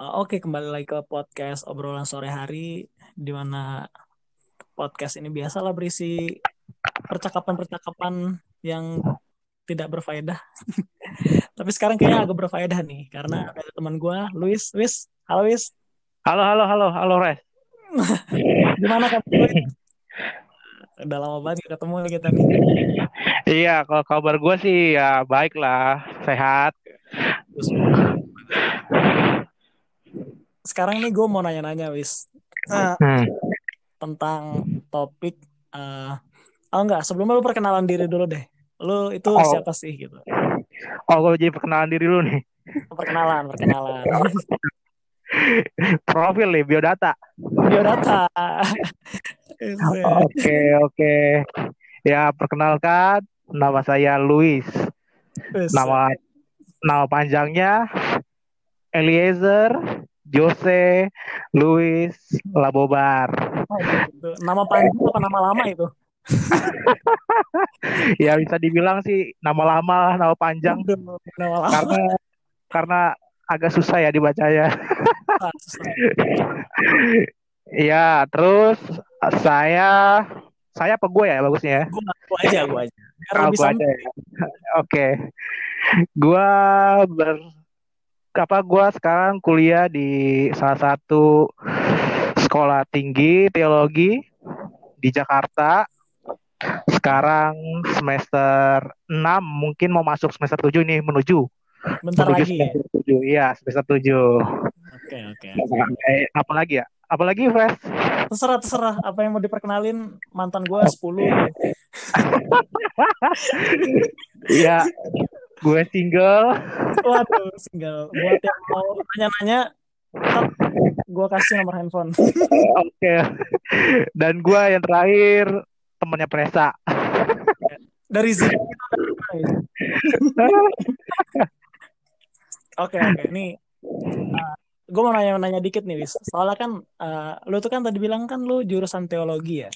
Uh, Oke, kembali lagi ke podcast obrolan sore hari, di mana podcast ini biasalah berisi percakapan-percakapan yang tidak berfaedah. Tapi sekarang kayaknya agak berfaedah nih, karena ada teman gue, Luis. Luis, halo Luis. Halo, halo, halo, halo, Res. Gimana Luis? Udah lama banget nggak ketemu kita nih. Iya, kalau kabar gue sih ya baik lah, sehat. Terus, sekarang nih gue mau nanya-nanya, Wis. Nah, Hmm. tentang topik eh oh enggak sebelumnya lu perkenalan diri dulu deh lu itu Oh. siapa sih gitu Oh, gue jadi perkenalan diri lu nih. perkenalan perkenalan Profil nih, biodata. biodata Oke, oke. Ya, perkenalkan, nama saya Luis. Nama nama panjangnya Eliezer Jose Luis Labobar. Oh, nama panjang apa nama lama itu Ya bisa dibilang sih nama lama, nama panjang nama lama karena karena agak susah ya dibacanya. susah. Iya, terus saya saya apa gue ya bagusnya ya? gua, gua aja gua aja biar Ah, santai aja ya. Oke. Gua ber apa gua sekarang kuliah di salah satu sekolah tinggi teologi di Jakarta. Sekarang semester 6, mungkin mau masuk semester 7 nih menuju bentar menuju lagi ya semester 7. Iya, semester 7. oke oke Eh, apa lagi ya? Apa lagi, Fresh? terserah terserah apa yang mau diperkenalin mantan gua 10 Iya, gue single. waduh single buat yang mau nanya-nanya gua kasih nomor handphone Oke. Dan gue yang terakhir temennya Presa. dari sini Oke oke ini gue mau nanya-nanya dikit nih Wis. Soalnya kan eh, lu tuh kan tadi bilang kan lu jurusan teologi ya.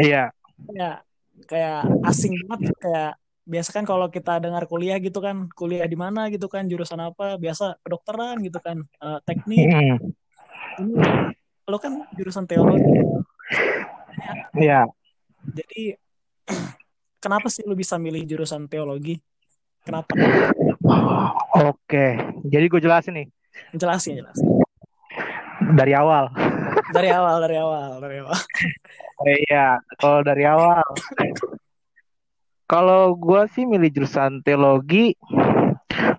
Iya. Ya kayak asing banget kayak biasa kan kalau kita dengar kuliah gitu kan kuliah di mana gitu kan jurusan apa biasa kedokteran gitu kan eh, teknik Hmm, ini lu kan jurusan teologi Iya. jadi kenapa sih lu bisa milih jurusan teologi kenapa Oke. Jadi gue jelasin nih jelasin jelas dari awal. dari awal dari awal dari awal Iya. Kalau dari awal. Kalau gue sih milih jurusan teologi,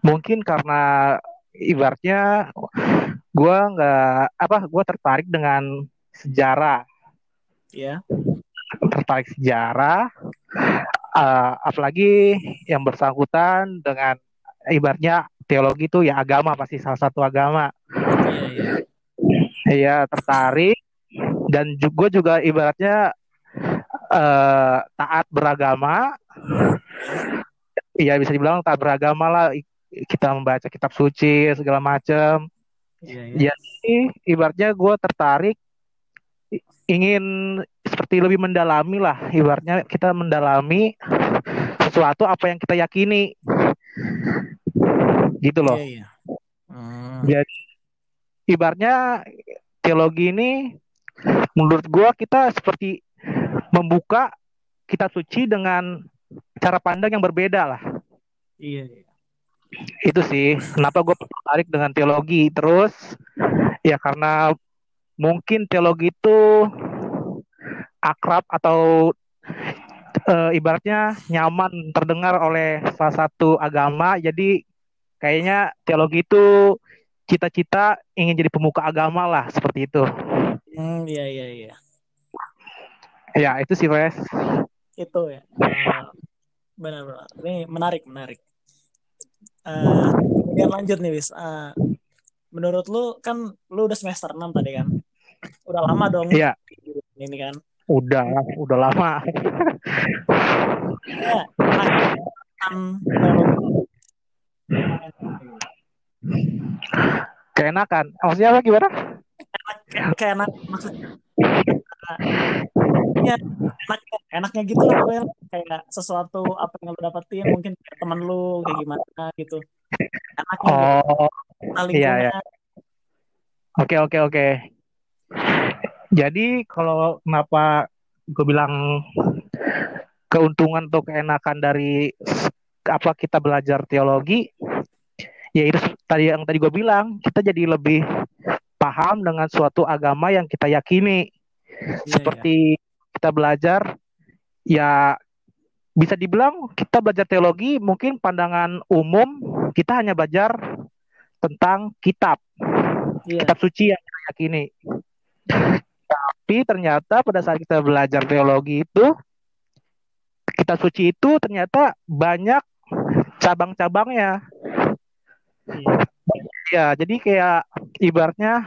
mungkin karena ibaratnya gue nggak apa gue tertarik dengan sejarah. Ya tertarik sejarah eh, apalagi yang bersangkutan dengan ibaratnya teologi itu ya agama pasti salah satu agama. Iya iya. Iya tertarik. Dan juga juga ibaratnya eh, taat beragama Iya bisa dibilang taat beragama lah. Kita membaca kitab suci segala macam iya iya. Jadi ibaratnya gue tertarik ingin seperti lebih mendalami lah. Ibaratnya kita mendalami sesuatu apa yang kita yakini. Gitu loh. Iya iya. Hmm. jadi ibaratnya teologi ini menurut gua kita seperti membuka kitab suci dengan cara pandang yang berbeda lah. Iya iya. Itu sih. Kenapa gue tertarik dengan teologi? Terus ya karena mungkin teologi itu akrab atau eh, ibaratnya nyaman terdengar oleh salah satu agama. Jadi kayaknya teologi itu cita-cita ingin jadi pemuka agama lah seperti itu. Hmm, iya iya iya. Ya itu sih Wes. Itu ya. Eh, benar-benar. Ini menarik menarik. Eh, kemudian lanjut nih wis. Eh, menurut lu kan lu udah semester 6 tadi kan? Udah lama dong Iya. ini kan? Udah udah lama. Ya kan keenakan. Maksudnya apa gimana? Enak maksudnya. Ya enaknya enaknya gitu lah. Kayak sesuatu apa yang lu dapetin mungkin kayak temen lu kayak gimana gitu enaknya gitu. oh iya, iya. Oke oke oke. Jadi kalau kenapa gue bilang keuntungan atau keenakan dari apa kita belajar teologi, ya itu tadi yang tadi gue bilang kita jadi lebih paham dengan suatu agama yang kita yakini. Iya, Seperti kita belajar, ya bisa dibilang kita belajar teologi mungkin pandangan umum kita hanya belajar tentang kitab iya. kitab suci yang kita yakini. Tapi ternyata pada saat kita belajar teologi itu, kitab suci itu ternyata banyak cabang-cabangnya. Iya. Ya, jadi kayak ibaratnya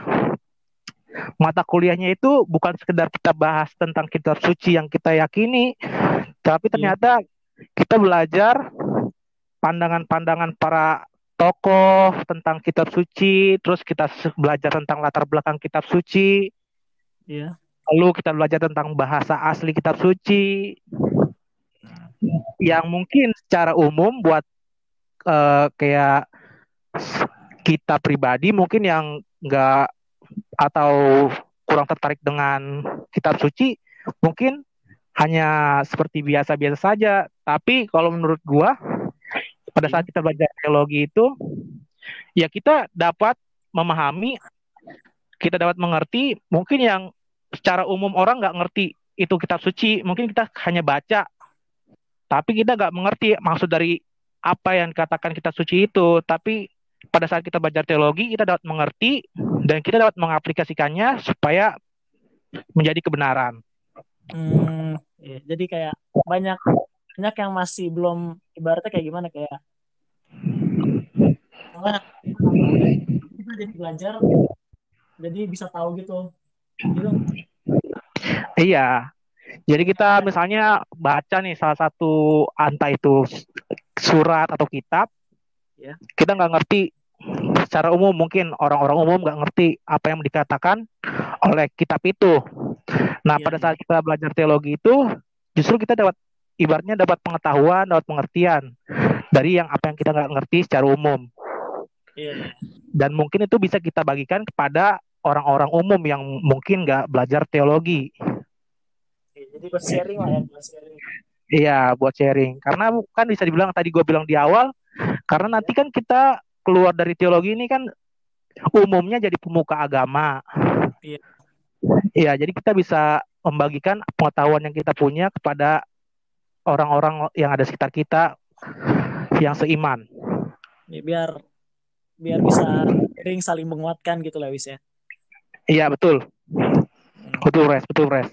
mata kuliahnya itu bukan sekedar kita bahas tentang kitab suci yang kita yakini, tapi ternyata kita belajar pandangan-pandangan para tokoh tentang kitab suci, terus kita belajar tentang latar belakang kitab suci, Iya. lalu kita belajar tentang bahasa asli kitab suci, yang mungkin secara umum buat eh, kayak kita pribadi mungkin yang nggak atau kurang tertarik dengan kitab suci, mungkin hanya seperti biasa-biasa saja. Tapi kalau menurut gua, pada saat kita belajar teologi itu, ya kita dapat memahami, kita dapat mengerti, mungkin yang secara umum orang nggak ngerti itu kitab suci, mungkin kita hanya baca, tapi kita nggak mengerti maksud dari apa yang dikatakan kitab suci itu. Tapi pada saat kita belajar teologi, kita dapat mengerti dan kita dapat mengaplikasikannya supaya menjadi kebenaran. Hmm, iya. Jadi kayak banyak banyak yang masih belum ibaratnya kayak gimana kayak kita jadi belajar jadi bisa tahu gitu. Gitu. Iya. Jadi kita misalnya baca nih salah satu entah itu surat atau kitab, Ya. kita nggak ngerti secara umum mungkin orang-orang umum nggak ngerti apa yang dikatakan oleh kitab itu. Nah, Iya, pada iya. saat kita belajar teologi itu, justru kita dapat ibaratnya dapat pengetahuan, dapat pengertian dari yang apa yang kita nggak ngerti secara umum. Iya. Dan mungkin itu bisa kita bagikan kepada orang-orang umum yang mungkin nggak belajar teologi. Iya, Jadi buat sharing lah ya, buat sharing. Iya, buat sharing. Karena kan bisa dibilang tadi gue bilang di awal, karena nanti kan kita keluar dari teologi ini kan umumnya jadi pemuka agama. Iya. Iya, jadi kita bisa membagikan pengetahuan yang kita punya kepada orang-orang yang ada sekitar kita yang seiman. Ya, biar biar bisa sharing saling menguatkan gitu lah Wis ya. Iya, betul. Betul, Res. Betul, Res.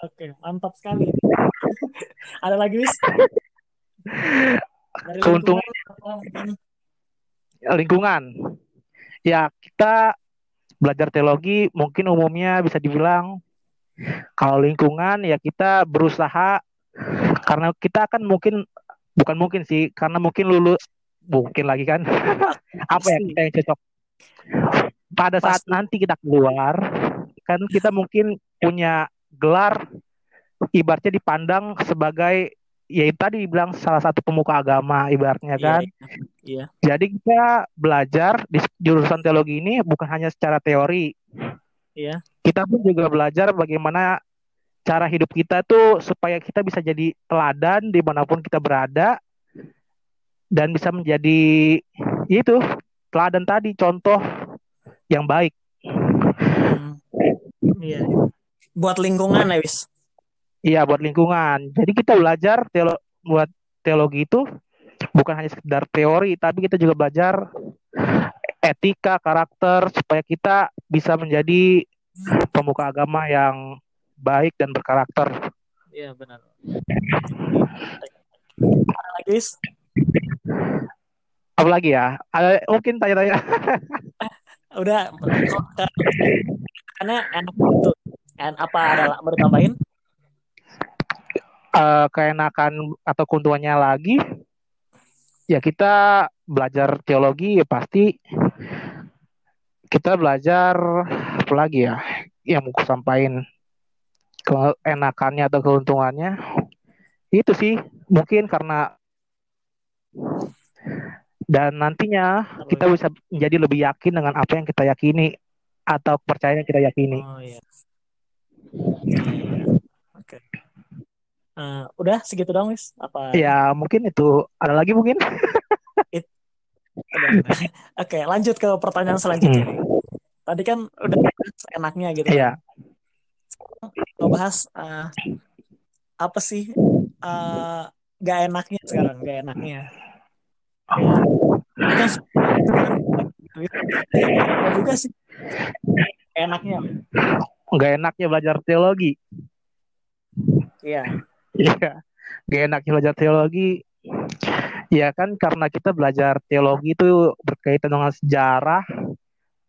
Oke, mantap sekali. Ada lagi Wis? Keuntungan lingkungan. Ya, kita belajar teologi mungkin umumnya bisa dibilang kalau lingkungan ya kita berusaha karena kita akan mungkin bukan mungkin sih karena mungkin lulus mungkin lagi kan apa ya kita yang cocok pada saat Pasti. nanti kita keluar kan kita mungkin punya gelar ibaratnya dipandang sebagai ya itu tadi dibilang salah satu pemuka agama ibaratnya Iya, kan Iya. jadi kita belajar di jurusan teologi ini bukan hanya secara teori. Iya. Kita pun juga belajar bagaimana cara hidup kita tuh supaya kita bisa jadi teladan di mana pun kita berada dan bisa menjadi ya itu teladan tadi contoh yang baik. Hmm. Iya. Buat lingkungan ya Wis. Iya buat lingkungan. Jadi kita belajar teolo buat teologi itu bukan hanya sekedar teori, tapi kita juga belajar etika, karakter supaya kita bisa menjadi pemuka agama yang baik dan berkarakter. Iya benar. Ada lagi Wis? Apalagi ya? Ada mungkin tanya-tanya. Udah karena enak gitu. And apa ada mau eh, keenakan atau keuntungannya lagi ya kita belajar teologi ya pasti kita belajar apa lagi ya yang mau sampaikan keenakannya atau keuntungannya itu sih mungkin karena dan nantinya kita bisa menjadi lebih yakin dengan apa yang kita yakini atau kepercayaan yang kita yakini. Oh. Iya, iya. Oke. Eh, udah segitu dong, Wis? Apa? Ya mungkin itu ada lagi mungkin. Udah. Oke, lanjut ke pertanyaan selanjutnya. Hmm. Tadi kan udah bahas enaknya gitu. Iya. Ngebahas eh, apa sih eh, gak enaknya sekarang, gak enaknya. Kan juga sih enaknya. Nggak enaknya belajar teologi. Iya. Iya. Nggak enaknya belajar teologi. Ya kan karena kita belajar teologi itu berkaitan dengan sejarah,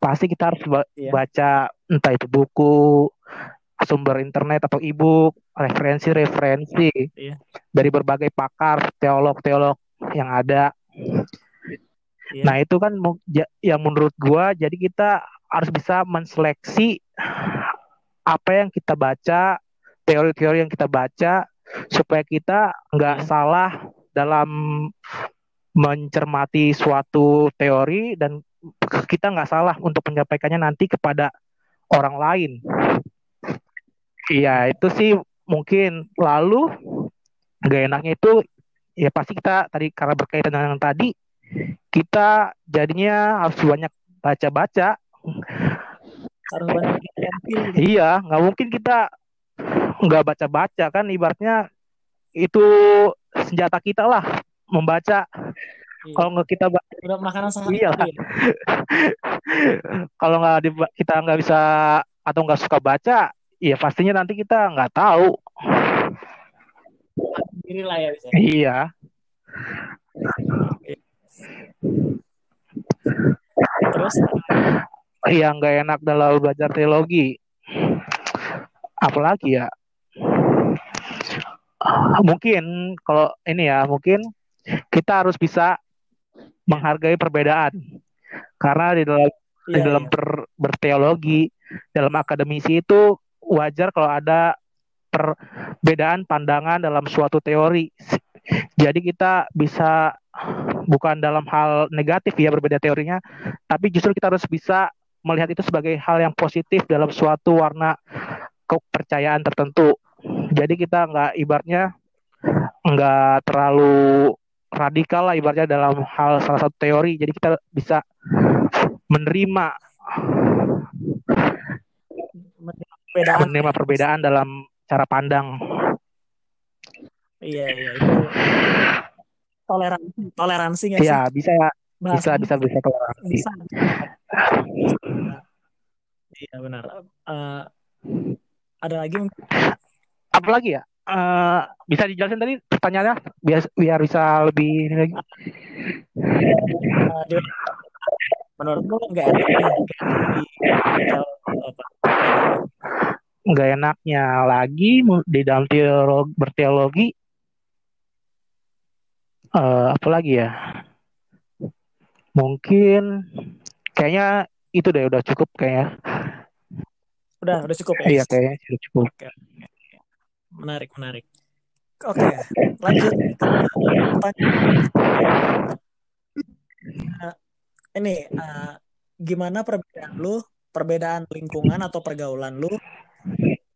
pasti kita harus ba- Iya. baca entah itu buku, sumber internet atau e-book, referensi-referensi Iya. dari berbagai pakar, teolog-teolog yang ada. Iya. Nah, itu kan yang menurut gua jadi kita harus bisa menseleksi apa yang kita baca, teori-teori yang kita baca supaya kita nggak Iya. salah dalam mencermati suatu teori dan kita nggak salah untuk menyampaikannya nanti kepada orang lain. Iya, itu sih mungkin lalu gak enaknya itu ya pasti kita tadi karena berkaitan dengan yang tadi kita jadinya harus banyak baca-baca. Harus banyak empil. Iya, nggak mungkin kita nggak baca-baca kan ibaratnya itu senjata kita lah membaca. Iya. Kalau nggak kita Udah makanan sehari Iya. ya. kalau nggak kita nggak bisa atau nggak suka baca, ya pastinya nanti kita nggak tahu. Lah ya bisa. Iya, Terus yang nggak enak dalam belajar teologi. Apalagi ya? Mungkin kalau ini ya, mungkin kita harus bisa menghargai perbedaan. Karena di dalam di iya, dalam iya. ber- berteologi, dalam akademisi itu wajar kalau ada perbedaan pandangan dalam suatu teori. Jadi kita bisa bukan dalam hal negatif ya berbeda teorinya, tapi justru kita harus bisa melihat itu sebagai hal yang positif dalam suatu warna kepercayaan tertentu. Jadi kita nggak ibaratnya nggak terlalu radikal lah ibaratnya dalam hal salah satu teori. Jadi kita bisa menerima Perbedaan. menerima perbedaan dalam cara pandang. Iya, iya itu toleransi, toleransi nggak? Ya bisa ya, bisa bisa bisa toleransi. bisa. Iya benar. Eh, ada lagi mungkin? Apalagi ya? Eh, bisa dijelasin tadi pertanyaannya biar biar bisa lebih ini lagi. Eh, di- menurut lu nggak enak nggak apa? Enaknya lagi di dalam teologi, berteologi eh apa lagi ya? Mungkin kayaknya itu deh udah cukup kayaknya. Udah, udah cukup ya. Iya kayaknya sudah cukup. Oke. Menarik, menarik. Oke, lanjut ke pertanyaan. Eh, ini eh, gimana perbedaan lu, perbedaan lingkungan atau pergaulan lu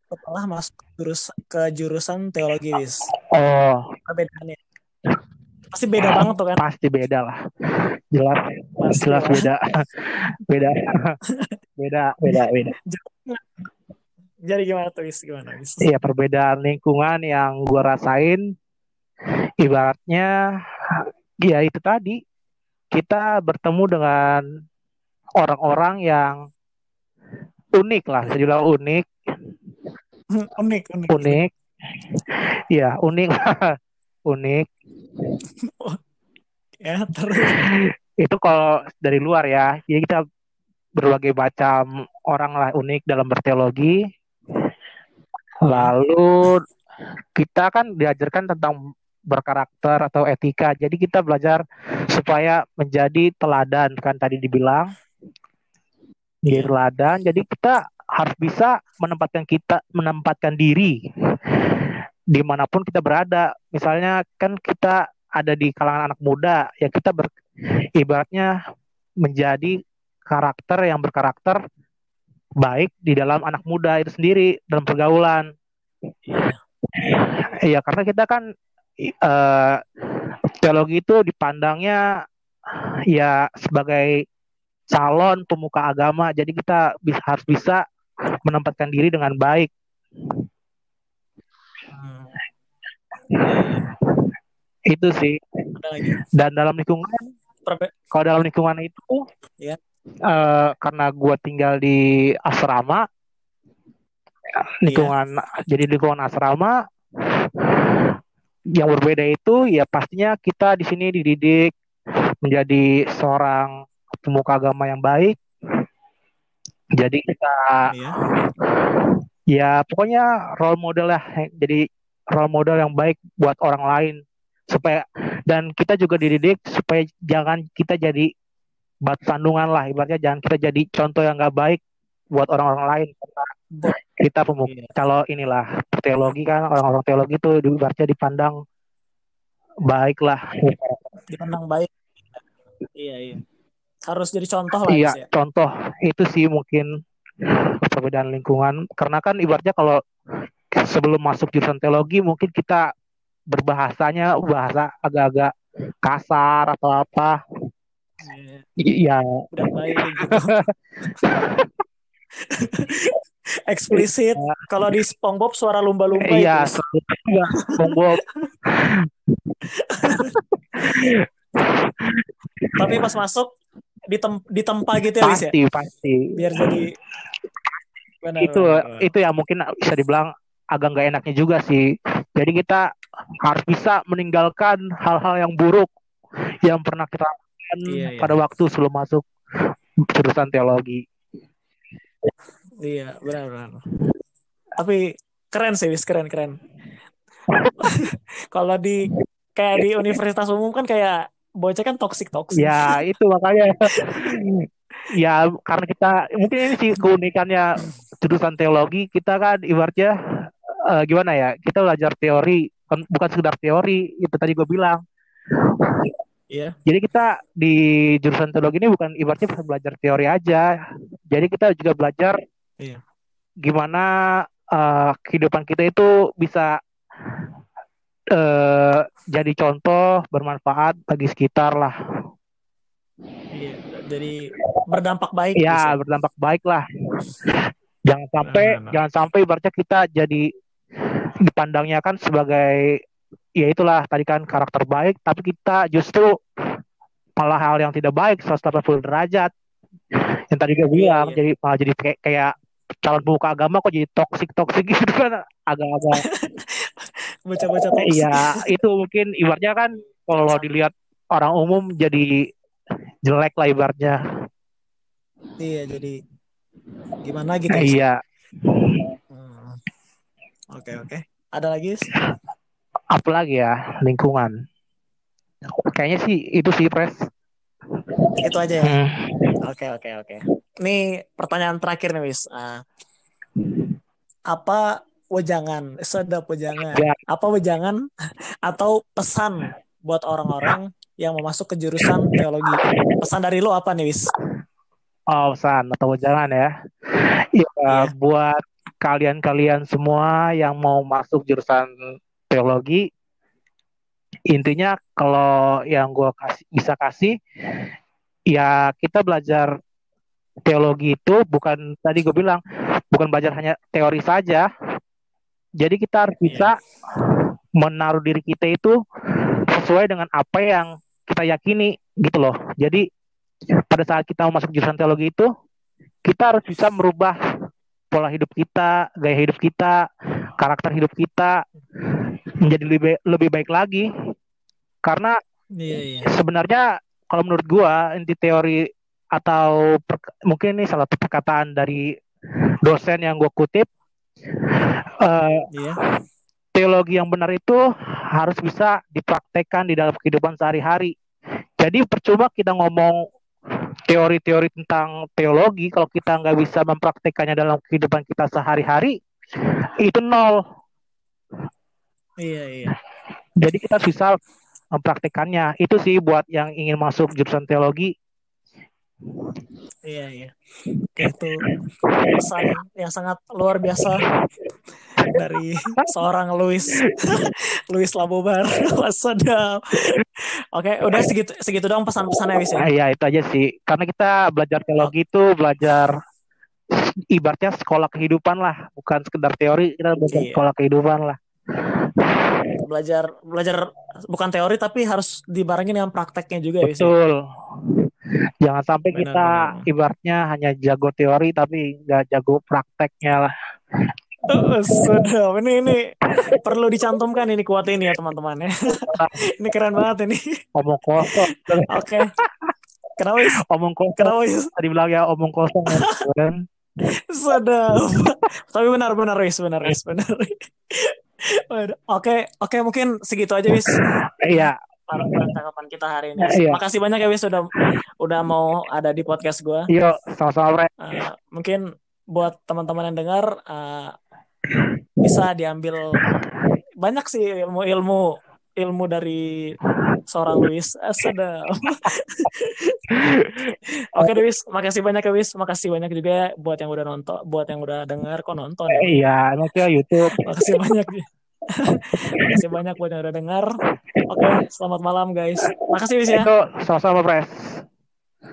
setelah masuk jurus ke jurusan teologi wis? Oh, Perbedaannya pasti beda banget tuh kan? pasti beda lah. Jelas, Pasti jelas lah. beda. beda. beda, beda, beda. Jadi gimana tuh wis? Gimana wis? Iya, perbedaan lingkungan yang gua rasain ibaratnya ya itu tadi kita bertemu dengan orang-orang yang unik lah, bisa dibilang unik, unik, unik. unik. Iya, unik. unik. Ya, terus. Itu kalau dari luar ya. Jadi kita berbagai macam orang lah unik dalam berteologi. Lalu kita kan diajarkan tentang berkarakter atau etika. Jadi kita belajar supaya menjadi teladan kan tadi dibilang. Jadi teladan. Jadi kita harus bisa menempatkan kita menempatkan diri di mana pun kita berada. Misalnya kan kita ada di kalangan anak muda, ya kita ber, ibaratnya menjadi karakter yang berkarakter baik di dalam anak muda itu sendiri dalam pergaulan. Iya. Karena kita kan uh, teologi itu dipandangnya ya sebagai calon pemuka agama, jadi kita bisa, harus bisa menempatkan diri dengan baik. Hmm. Itu sih. Dan dalam lingkungan, kalau dalam lingkungan itu, ya. Uh, karena gue tinggal di asrama, lingkungan, ya. jadi lingkungan asrama, yang berbeda itu ya pastinya kita di sini dididik menjadi seorang pemuka agama yang baik. Jadi kita iya. ya pokoknya role model lah. Jadi role model yang baik buat orang lain supaya dan kita juga dididik supaya jangan kita jadi bat sandungan lah ibaratnya jangan kita jadi contoh yang gak baik buat orang-orang lain. Kita pemuka iya. kalau inilah teologi kan orang-orang teologi itu ibaratnya dipandang baik lah. Dipandang baik. Iya iya. Harus jadi contoh lah iya ya. contoh. Itu sih mungkin perbedaan lingkungan. Karena kan ibaratnya kalau sebelum masuk jurusan teologi mungkin kita berbahasanya bahasa agak-agak kasar atau apa iya udah baik gitu eksplisit. Kalau di SpongeBob suara lumba-lumba Iya, SpongeBob. Tapi pas masuk ditem ditempa gitu ya, Pasti, ya? pasti. Biar jadi benar, itu benar. itu ya mungkin bisa dibilang agak nggak enaknya juga sih. Jadi kita harus bisa meninggalkan hal-hal yang buruk yang pernah kita iya, iya. pada waktu sebelum masuk jurusan teologi. Iya, benar-benar. Tapi keren sih, wis keren keren. Kalau di kayak di universitas umum kan kayak bocah kan toksik toksik. Ya itu makanya. ya karena kita mungkin ini sih keunikannya jurusan teologi kita kan ibaratnya uh, gimana ya kita belajar teori bukan sekedar teori itu tadi gue bilang. Iya. Jadi kita di jurusan teologi ini bukan ibaratnya belajar teori aja. Jadi kita juga belajar Iya. Gimana uh, kehidupan kita itu bisa uh, jadi contoh bermanfaat bagi sekitar lah. Iya, jadi berdampak baik. Ya, bisa. berdampak baik lah. Jangan sampai nah, nah, nah. jangan sampai ibaratnya kita jadi dipandangnya kan sebagai ya itulah tadi kan karakter baik tapi kita justru malah hal yang tidak baik 180 derajat. Yang tadi gue bilang iya, iya. jadi malah jadi kayak kayak calon pemuka agama kok jadi toksik toksik gitu kan agak-agak. Baca-baca toksik iya itu mungkin ibaratnya kan kalau dilihat orang umum jadi jelek lah ibaratnya. Iya jadi gimana gitu iya. Hmm. oke oke. Ada lagi apa lagi ya lingkungan kayaknya sih itu sih pres itu aja ya hmm. oke oke oke Nih pertanyaan terakhir nih, Wis. Uh, apa wejangan? Sedap wejangan. Ya. Apa wejangan atau pesan buat orang-orang yang mau masuk ke jurusan teologi? Pesan dari lo apa nih, Wis? Oh, pesan atau wejangan ya. Ya, ya. buat kalian-kalian semua yang mau masuk jurusan teologi, intinya kalau yang gue kasih bisa kasih ya kita belajar teologi itu bukan tadi gue bilang bukan belajar hanya teori saja. Jadi kita harus bisa menaruh diri kita itu sesuai dengan apa yang kita yakini gitu loh. Jadi pada saat kita mau masuk jurusan teologi itu kita harus bisa merubah pola hidup kita, gaya hidup kita, karakter hidup kita menjadi lebih lebih baik lagi. Karena iya, iya. sebenarnya kalau menurut gua inti teori atau per, mungkin ini salah perkataan dari dosen yang gue kutip uh, yeah. teologi yang benar itu harus bisa dipraktekkan di dalam kehidupan sehari-hari jadi percuma kita ngomong teori-teori tentang teologi kalau kita nggak bisa mempraktekannya dalam kehidupan kita sehari-hari itu nol iya iya jadi kita bisa mempraktekannya itu sih buat yang ingin masuk jurusan teologi Iya iya. Itu pesan yang sangat luar biasa dari seorang Luis Luis Labobar. Sedap. Oke, udah segitu segitu dong pesan-pesannya Wis iya itu aja sih. Karena kita belajar teologi itu belajar ibaratnya sekolah kehidupan lah, bukan sekedar teori, kita belajar Iya. sekolah kehidupan lah. Belajar belajar bukan teori tapi harus dibarengin dengan prakteknya juga ya ya. Betul. Jangan sampai Benar, kita benar. ibaratnya hanya jago teori tapi nggak jago prakteknya lah. Oh, sedap. Ini ini perlu dicantumkan ini kuat ini ya teman-teman ya. ini keren banget ini. Omong kosong, Oke. Kenapa Wis? omong kosong. Kenapa? Tadi bilang ya omong kosong kan. Sedap. Tapi benar benar Wis, benar Wis, benar. Waduh. Oke, oke mungkin segitu aja Wis. Iya, percakapan kita hari ini. Iya. Makasih banyak ya Wis sudah udah mau ada di podcast gua. yuk sama-sama. Eh, mungkin buat teman-teman yang dengar eh, bisa diambil banyak sih ilmu-ilmu ilmu dari seorang Luis. Eh, sedap. Oke Luis, makasih banyak ya Luis. Makasih banyak juga ya buat yang udah nonton, buat yang udah dengar kok nonton ya. Iya, nanti ya YouTube. Makasih banyak. makasih banyak buat yang udah dengar. Oke, selamat malam guys. Makasih Luis ya. Itu sama-sama Pres.